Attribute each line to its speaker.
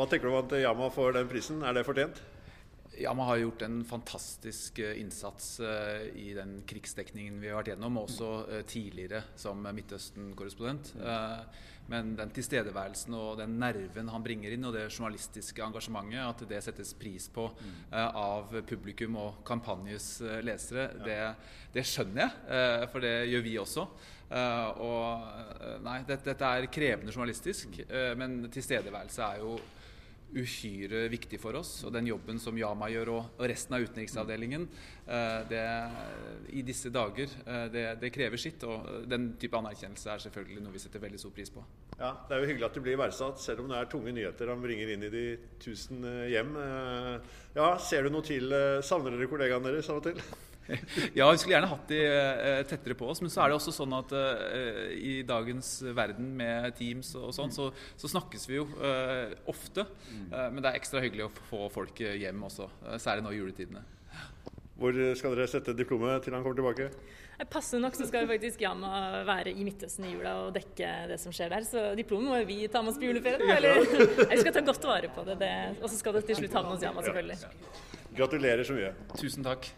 Speaker 1: Hva tenker du om at Yama får den prisen? Er det fortjent?
Speaker 2: Yama har gjort en fantastisk eh, innsats eh, i den krigsdekningen vi har vært gjennom, også eh, tidligere som Midtøsten-korrespondent. Men den tilstedeværelsen og den nerven han bringer inn, og det journalistiske engasjementet, at det settes pris på av publikum og kampanjes lesere, det, det skjønner jeg. For det gjør vi også. Og nei, dette, dette er krevende journalistisk, men tilstedeværelse er jo uhyre viktig for oss. Og den jobben som Yama gjør og, resten av utenriksavdelingen eh, det, i disse dager, eh, det, det, krever sitt. Og den type anerkjennelse er selvfølgelig noe vi setter veldig stor pris på.
Speaker 1: Ja, Det er jo hyggelig at du blir verdsatt, selv om det er tunge nyheter han bringer inn i de tusen eh, hjem. Ja, Ser du noe til? Savner dere kollegaene deres av og til?
Speaker 2: ja, vi skulle gjerne hatt de uh, tettere på oss. Men så er det også sånn at uh, i dagens verden med Teams og sånn, så, så, snakkes vi jo uh, ofte. men det er ekstra hyggelig å få folk hjem også, særlig nå i juletidene.
Speaker 1: Hvor skal dere sette diplomet til han kommer tilbake?
Speaker 3: Passende nok så skal vi faktisk Yama være i Midtøsten i jula og dekke det som skjer der. Så diplomet må vi ta med oss på juleferie, da. Eller jeg skal ta godt vare på det. det. Og så skal det til slutt havne hos Yama, selvfølgelig.
Speaker 1: Gratulerer så mye.
Speaker 2: Tusen takk.